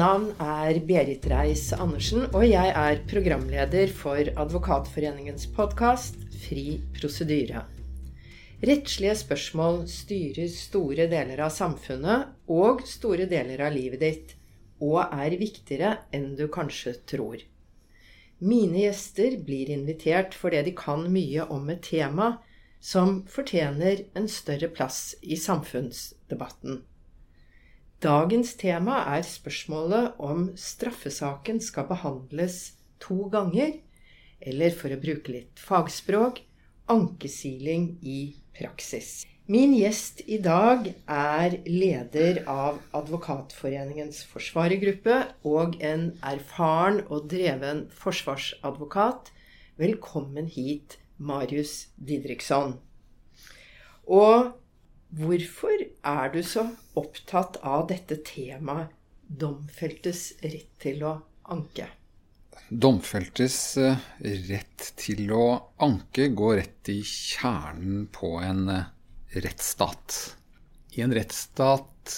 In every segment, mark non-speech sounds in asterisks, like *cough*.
navn er Berit Reiss-Andersen, og jeg er programleder for Advokatforeningens podkast Fri prosedyre. Rettslige spørsmål styrer store deler av samfunnet og store deler av livet ditt, og er viktigere enn du kanskje tror. Mine gjester blir invitert fordi de kan mye om et tema som fortjener en større plass i samfunnsdebatten. Dagens tema er spørsmålet om straffesaken skal behandles to ganger, eller for å bruke litt fagspråk ankesiling i praksis. Min gjest i dag er leder av Advokatforeningens forsvarergruppe og en erfaren og dreven forsvarsadvokat. Velkommen hit, Marius Didriksson. Og Hvorfor er du så opptatt av dette temaet domfeltes rett til å anke? Domfeltes eh, rett til å anke går rett i kjernen på en eh, rettsstat. I en rettsstat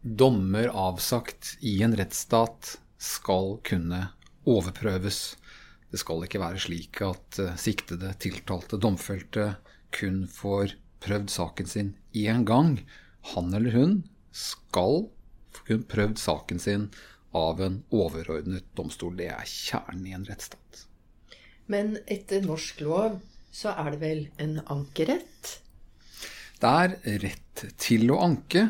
Dommer avsagt i en rettsstat skal kunne overprøves. Det skal ikke være slik at eh, siktede, tiltalte, domfelte kun får prøvd saken sin én gang. Han eller hun skal få kun prøvd saken sin av en overordnet domstol. Det er kjernen i en rettsstat. Men etter norsk lov så er det vel en ankerett? Det er rett til å anke,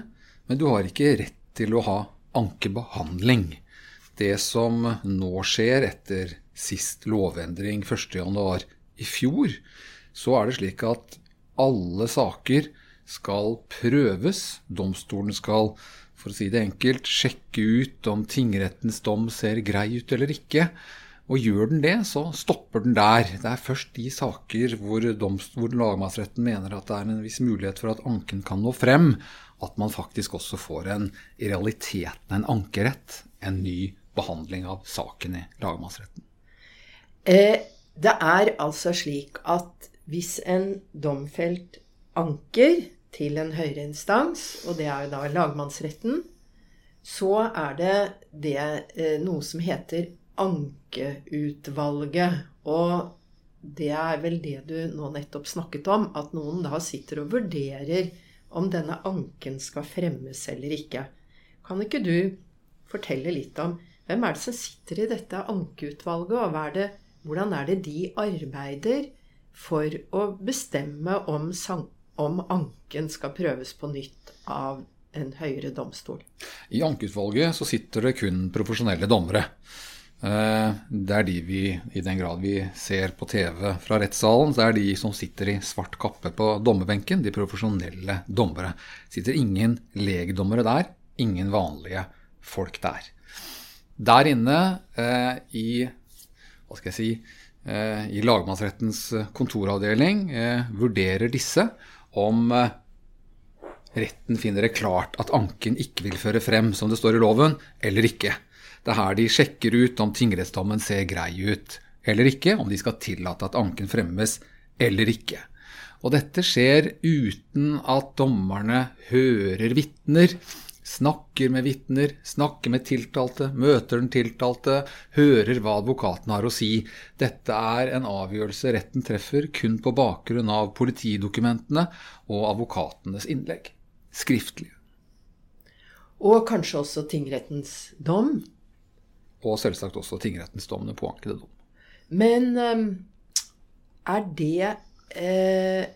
men du har ikke rett til å ha ankebehandling. Det som nå skjer etter sist lovendring 1.1 i fjor, så er det slik at alle saker skal prøves. Domstolen skal, for å si det enkelt, sjekke ut om tingrettens dom ser grei ut eller ikke. Og gjør den det, så stopper den der. Det er først de saker hvor, hvor lagmannsretten mener at det er en viss mulighet for at anken kan nå frem, at man faktisk også får en, i realiteten en ankerett. En ny behandling av saken i lagmannsretten. Eh, det er altså slik at hvis en domfelt anker til en høyere instans, og det er jo da lagmannsretten, så er det, det eh, noe som heter ankeutvalget. Og det er vel det du nå nettopp snakket om, at noen da sitter og vurderer om denne anken skal fremmes eller ikke. Kan ikke du fortelle litt om hvem er det som sitter i dette ankeutvalget, og er det, hvordan er det de arbeider? For å bestemme om, om anken skal prøves på nytt av en høyere domstol. I ankeutvalget så sitter det kun profesjonelle dommere. Eh, det er de vi, i den grad vi ser på TV fra rettssalen, så er de som sitter i svart kappe på dommerbenken, de profesjonelle dommere. Sitter ingen legdommere der, ingen vanlige folk der. Der inne eh, i hva skal jeg si, i lagmannsrettens eh, kontoravdeling eh, vurderer disse om retten finner det klart at anken ikke vil føre frem, som det står i loven, eller ikke. Det er her de sjekker ut om tingrettsdommen ser grei ut eller ikke, om de skal tillate at anken fremmes eller ikke. Og dette skjer uten at dommerne hører vitner, snakker med vitner, snakker med tiltalte, møter den tiltalte, hører hva advokaten har å si. Dette er en avgjørelse retten treffer kun på bakgrunn av politidokumentene og advokatenes innlegg. Skriftlig. Og kanskje også tingrettens dom? Og selvsagt også tingrettens dom, den påankede dom. Men ehm, er det eh,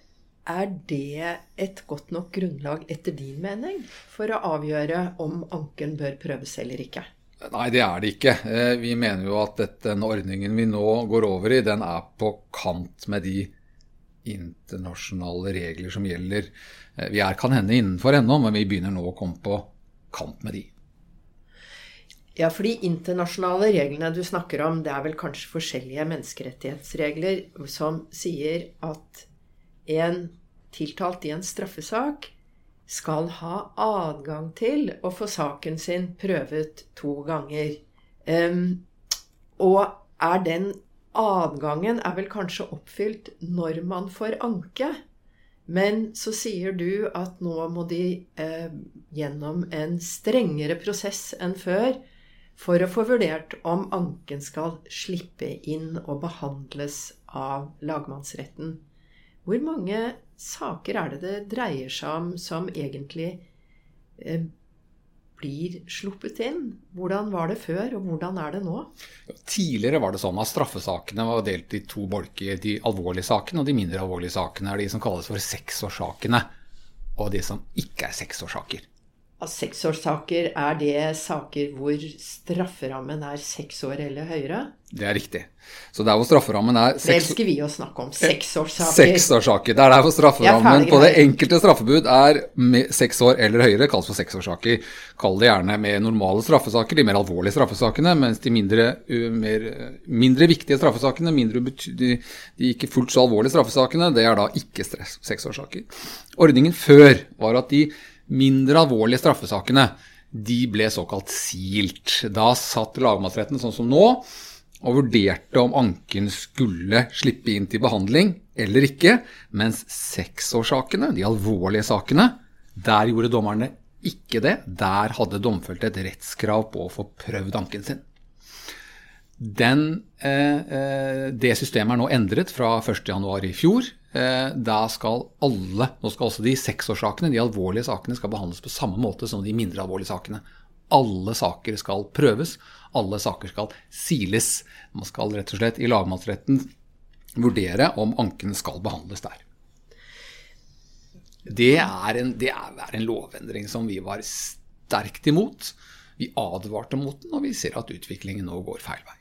er det et godt nok grunnlag etter din mening for å avgjøre om anken bør prøves eller ikke? Nei, det er det ikke. Eh, vi mener jo at den ordningen vi nå går over i, den er på kant med de internasjonale regler som gjelder. Eh, vi er kan hende innenfor ennå, men vi begynner nå å komme på kant med de. Ja, for de internasjonale reglene du snakker om, det er vel kanskje forskjellige menneskerettighetsregler som sier at en tiltalt i en straffesak skal ha adgang til å få saken sin prøvet to ganger. Um, og er den adgangen er vel kanskje oppfylt når man får anke. Men så sier du at nå må de eh, gjennom en strengere prosess enn før for å få vurdert om anken skal slippe inn og behandles av lagmannsretten. Hvor mange saker er det det dreier seg om som egentlig eh, blir sluppet inn? Hvordan var det før, og hvordan er det nå? Tidligere var det sånn at straffesakene var delt i to bolker. De alvorlige sakene og de mindre alvorlige sakene er de som kalles for seksårssakene. Og de som ikke er seksårssaker. Seksårssaker, er det saker hvor strafferammen er seks år eller høyere? Det er riktig. Så der hvor strafferammen er Det elsker vi å snakke om. Seksårssaker. Seksårssaker. Det er der hvor strafferammen på det enkelte straffebud er seks år eller høyere, kalles for seksårssaker. Kall det gjerne med normale straffesaker, de mer alvorlige straffesakene, mens de mindre, mer, mindre viktige straffesakene, mindre, de, de ikke fullt så alvorlige straffesakene, det er da ikke seksårssaker. Ordningen før var at de mindre alvorlige straffesakene de ble såkalt silt. Da satt lagmannsretten sånn som nå og vurderte om anken skulle slippe inn til behandling eller ikke, mens seksårssakene, de alvorlige sakene, der gjorde dommerne ikke det. Der hadde domfelte et rettskrav på å få prøvd anken sin. Den, eh, eh det systemet er nå endret fra 1.1 i fjor. Eh, da skal alle, nå skal også de seksårssakene, de alvorlige sakene, skal behandles på samme måte som de mindre alvorlige sakene. Alle saker skal prøves, alle saker skal siles. Man skal rett og slett i lagmannsretten vurdere om anken skal behandles der. Det er, en, det er en lovendring som vi var sterkt imot. Vi advarte mot den, og vi ser at utviklingen nå går feil vei.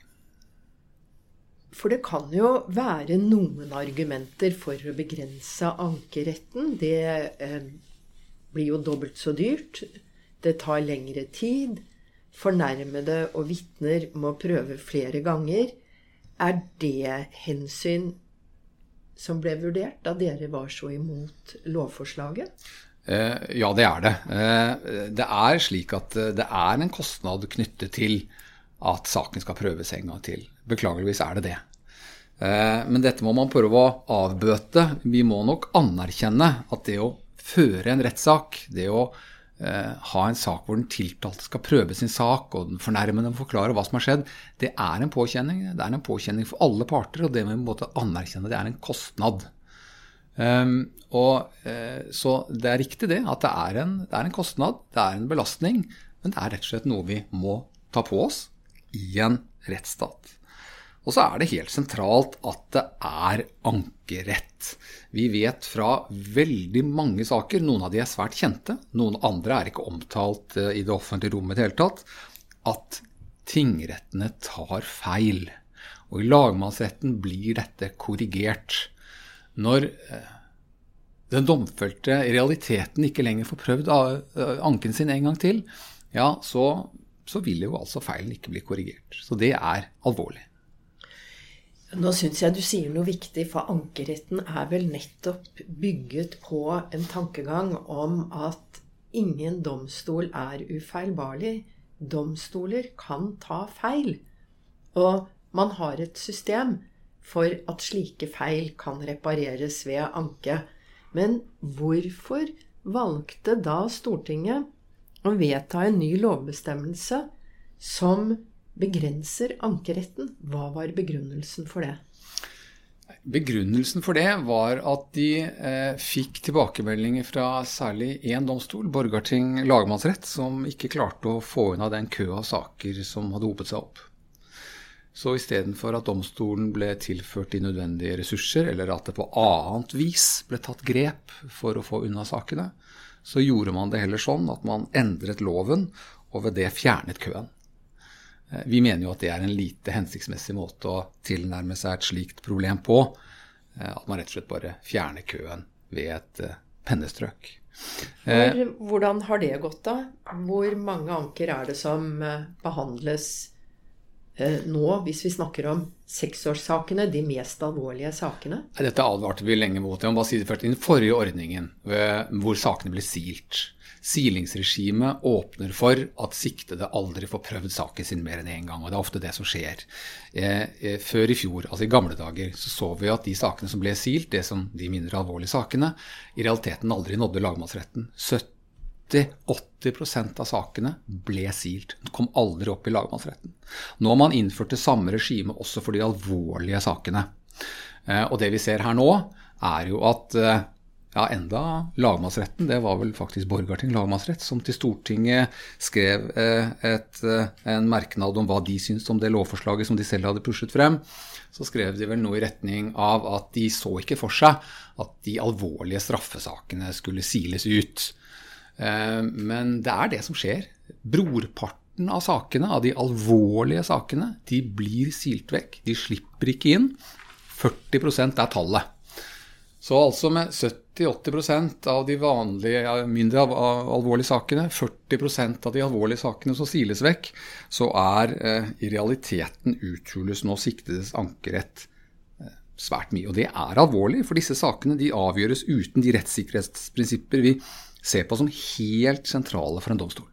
For det kan jo være noen argumenter for å begrense ankeretten. Det eh, blir jo dobbelt så dyrt. Det tar lengre tid. Fornærmede og vitner må prøve flere ganger. Er det hensyn som ble vurdert da dere var så imot lovforslaget? Eh, ja, det er det. Eh, det er slik at eh, det er en kostnad knyttet til at saken skal prøves en gang til. Beklageligvis er det det. Eh, men dette må man prøve å avbøte. Vi må nok anerkjenne at det å føre en rettssak, det å eh, ha en sak hvor den tiltalte skal prøve sin sak, og den fornærmede må forklare hva som har skjedd, det er en påkjenning. Det er en påkjenning for alle parter, og det må vi måtte anerkjenne. Det er en kostnad. Um, og, uh, så det er riktig det, at det er, en, det er en kostnad, det er en belastning, men det er rett og slett noe vi må ta på oss i en rettsstat. Og så er det helt sentralt at det er ankerett. Vi vet fra veldig mange saker, noen av de er svært kjente, noen andre er ikke omtalt eh, i det offentlige rommet i det hele tatt, at tingrettene tar feil. Og i lagmannsretten blir dette korrigert. Når eh, den domfelte i realiteten ikke lenger får prøvd eh, anken sin en gang til, ja, så, så vil jo altså feilen ikke bli korrigert. Så det er alvorlig. Nå syns jeg du sier noe viktig, for ankeretten er vel nettopp bygget på en tankegang om at ingen domstol er ufeilbarlig. Domstoler kan ta feil. Og man har et system for at slike feil kan repareres ved anke. Men hvorfor valgte da Stortinget å vedta en ny lovbestemmelse som begrenser ankeretten. Hva var begrunnelsen for det? Begrunnelsen for det var at de eh, fikk tilbakemeldinger fra særlig én domstol, Borgarting lagmannsrett, som ikke klarte å få unna den kø av saker som hadde hopet seg opp. Så istedenfor at domstolen ble tilført de nødvendige ressurser, eller at det på annet vis ble tatt grep for å få unna sakene, så gjorde man det heller sånn at man endret loven, og ved det fjernet køen. Eh, vi mener jo at det er en lite hensiktsmessig måte å tilnærme seg et slikt problem på. Eh, at man rett og slett bare fjerner køen ved et eh, pennestrøk. Hvor, hvordan har det gått, da? Hvor mange anker er det som behandles nå, hvis vi snakker om seksårssakene, de mest alvorlige sakene? Dette advarte vi lenge mot. Jeg må bare si det først. I den forrige ordningen, hvor sakene ble silt, Silingsregimet åpner for at siktede aldri får prøvd saken sin mer enn én gang. og Det er ofte det som skjer. Eh, eh, før i fjor, altså i gamle dager, så så vi at de sakene som ble silt, det som de mindre alvorlige sakene, i realiteten aldri nådde lagmannsretten. 70-80% av sakene ble silt. Den kom aldri opp i lagmannsretten. Nå har man innført det samme regimet også for de alvorlige sakene. Eh, og det vi ser her nå, er jo at eh, ja, enda lagmannsretten, det var vel faktisk Borgarting lagmannsrett, som til Stortinget skrev eh, et, en merknad om hva de syntes om det lovforslaget som de selv hadde pushet frem. Så skrev de vel noe i retning av at de så ikke for seg at de alvorlige straffesakene skulle siles ut. Men det er det som skjer. Brorparten av sakene, av de alvorlige sakene, de blir silt vekk. De slipper ikke inn. 40% er tallet. Så altså med 70-80% av de vanlige, mindre alvorlige sakene, 40% av de alvorlige sakene som siles vekk, så er eh, i realiteten uthules nå siktedes ankerett eh, svært mye. Og det er alvorlig, for disse sakene de avgjøres uten de rettssikkerhetsprinsipper vi ser på som helt sentrale for en domstol.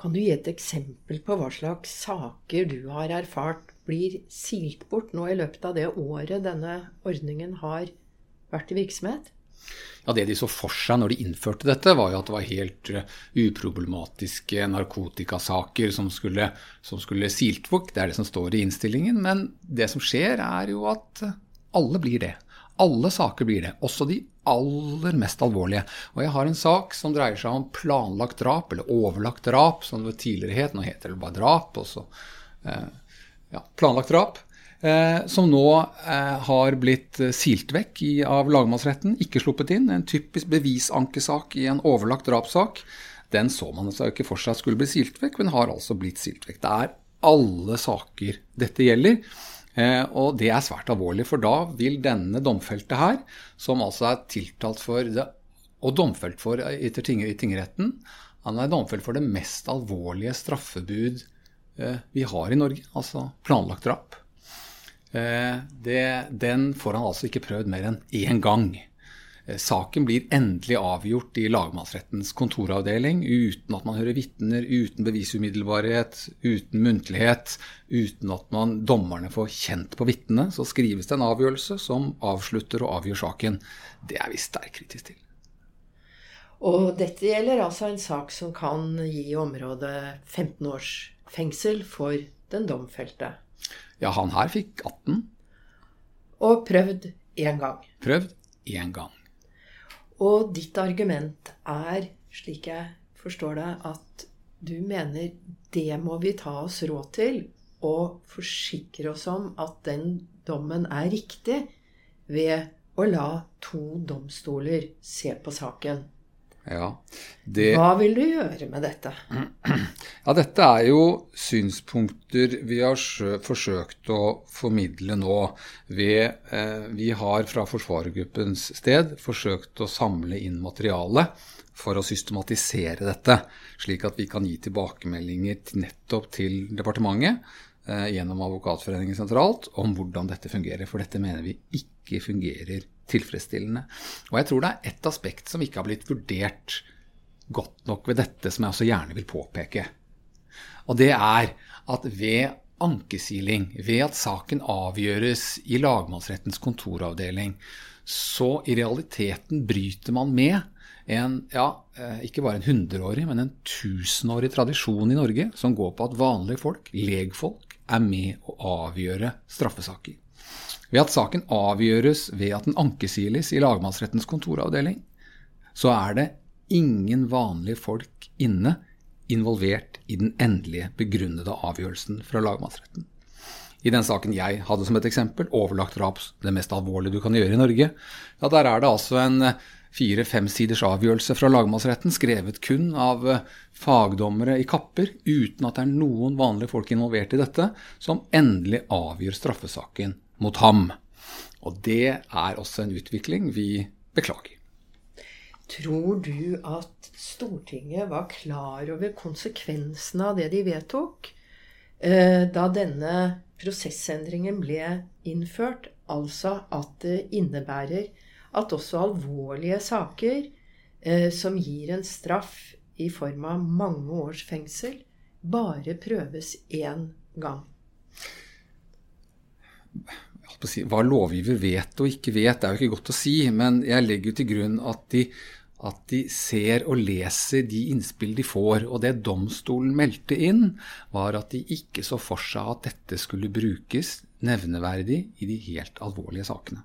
Kan du gi et eksempel på hva slags saker du har erfart blir silt bort nå i løpet av det året denne ordningen har vært i virksomhet? Ja, Det de så for seg når de innførte dette, var jo at det var helt uh, uproblematiske narkotikasaker som skulle, som skulle silt bort. Det er det som står i innstillingen. Men det som skjer, er jo at alle blir det. Alle saker blir det, også de aller mest alvorlige. Og jeg har en sak som dreier seg om planlagt drap, eller overlagt drap, som det tidligere het. Nå heter det bare drap. og så... Uh, ja, planlagt drap. Eh, som nå eh, har blitt eh, silt vekk i, av lagmannsretten, ikke sluppet inn. En typisk bevisankesak i en overlagt drapssak. Den så man altså ikke for seg skulle bli silt vekk, men har altså blitt silt vekk. Det er alle saker dette gjelder. Eh, og det er svært alvorlig, for da vil denne domfelte her, som altså er tiltalt for det, og domfelt for etter ting, i tingretten, han er domfelt for det mest alvorlige straffebud Eh, vi har i Norge, altså planlagt drap. Eh, det, den får han altså ikke prøvd mer enn én gang. Eh, saken blir endelig avgjort i lagmannsrettens kontoravdeling uten at man hører vitner, uten bevisumiddelbarhet, uten muntlighet, uten at man, dommerne får kjent på vitnene. Så skrives det en avgjørelse som avslutter og avgjør saken. Det er vi sterkt kritisk til. Og dette gjelder altså en sak som kan gi området 15 års fengsel for den domfelte. Ja, han her fikk 18. Og prøvd én gang. Prøvd én gang. Og ditt argument er, slik jeg forstår det, at du mener det må vi ta oss råd til og forsikre oss om at den dommen er riktig, ved å la to domstoler se på saken. Ja, det, Hva vil du gjøre med dette? *clears throat* Ja, Dette er jo synspunkter vi har forsøkt å formidle nå. Ved, eh, vi har fra forsvarergruppens sted forsøkt å samle inn materiale for å systematisere dette, slik at vi kan gi tilbakemeldinger nettopp til departementet eh, gjennom Advokatforeningen sentralt om hvordan dette fungerer. For dette mener vi ikke fungerer tilfredsstillende. Og jeg tror det er ett aspekt som ikke har blitt vurdert godt nok ved dette, som jeg også gjerne vil påpeke. Og det er at ved ankesiling, ved at saken avgjøres i lagmannsrettens kontoravdeling, så i realiteten bryter man med en, ja, eh, ikke bare en hundreårig, men en tusenårig tradisjon i Norge som går på at vanlige folk, legfolk, er med å avgjøre straffesaker ved at saken avgjøres ved at den ankesiles i lagmannsrettens kontoravdeling, så er det ingen vanlige folk inne involvert i den endelige begrunnede avgjørelsen fra lagmannsretten. I den saken jeg hadde som et eksempel, overlagt drap, det mest alvorlige du kan gjøre i Norge, ja, der er det altså en fire-fem siders avgjørelse fra lagmannsretten, skrevet kun av fagdommere i kapper, uten at det er noen vanlige folk involvert i dette, som endelig avgjør straffesaken mot ham. Og det er også en utvikling vi beklager. Tror du at Stortinget var klar over konsekvensene av det de vedtok eh, da denne prosessendringen ble innført? Altså at det innebærer at også alvorlige saker eh, som gir en straff i form av mange års fengsel, bare prøves én gang hva lovgiver vet og ikke vet, det er jo ikke godt å si. Men jeg legger jo til grunn at de at de ser og leser de innspill de får. Og det domstolen meldte inn, var at de ikke så for seg at dette skulle brukes nevneverdig i de helt alvorlige sakene.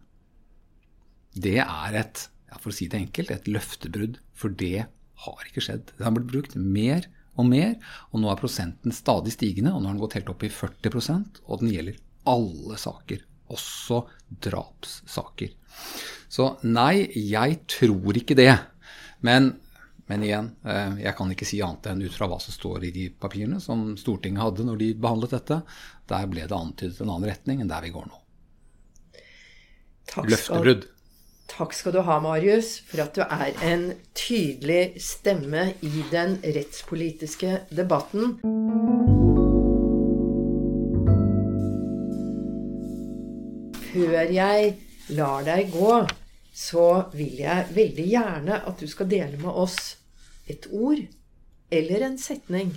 Det er et, for å si det enkelt, et løftebrudd. For det har ikke skjedd. Det har blitt brukt mer og mer, og nå er prosenten stadig stigende. Og nå har den gått helt opp i 40% og den gjelder alle saker. Også drapssaker. Så nei, jeg tror ikke det. Men, men igjen, eh, jeg kan ikke si annet enn ut fra hva som står i de papirene som Stortinget hadde når de behandlet dette. Der ble det antydet en annen retning enn der vi går nå. Løftebrudd. Takk skal du ha, Marius, for at du er en tydelig stemme i den rettspolitiske debatten. Før jeg lar deg gå, så vil jeg veldig gjerne at du skal dele med oss et ord eller en setning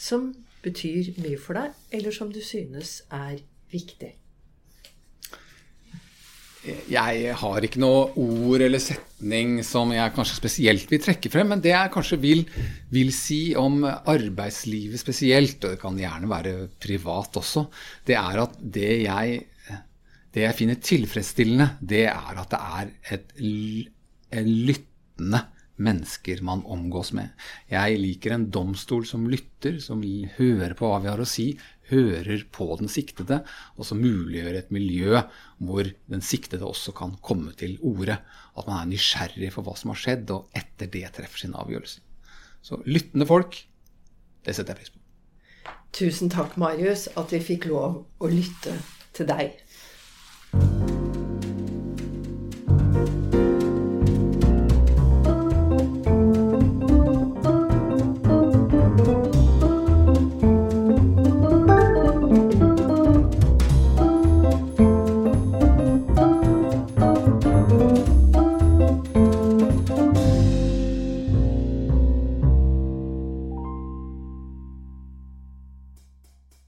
som betyr mye for deg, eller som du synes er viktig. Jeg har ikke noe ord eller setning som jeg kanskje spesielt vil trekke frem, men det jeg kanskje vil, vil si om arbeidslivet spesielt, og det kan gjerne være privat også, det er at det jeg det jeg finner tilfredsstillende, det er at det er et lyttende mennesker man omgås med. Jeg liker en domstol som lytter, som hører på hva vi har å si, hører på den siktede, og som muliggjør et miljø hvor den siktede også kan komme til orde. At man er nysgjerrig for hva som har skjedd, og etter det treffer sin avgjørelse. Så lyttende folk, det setter jeg pris på. Tusen takk, Marius, at vi fikk lov å lytte til deg.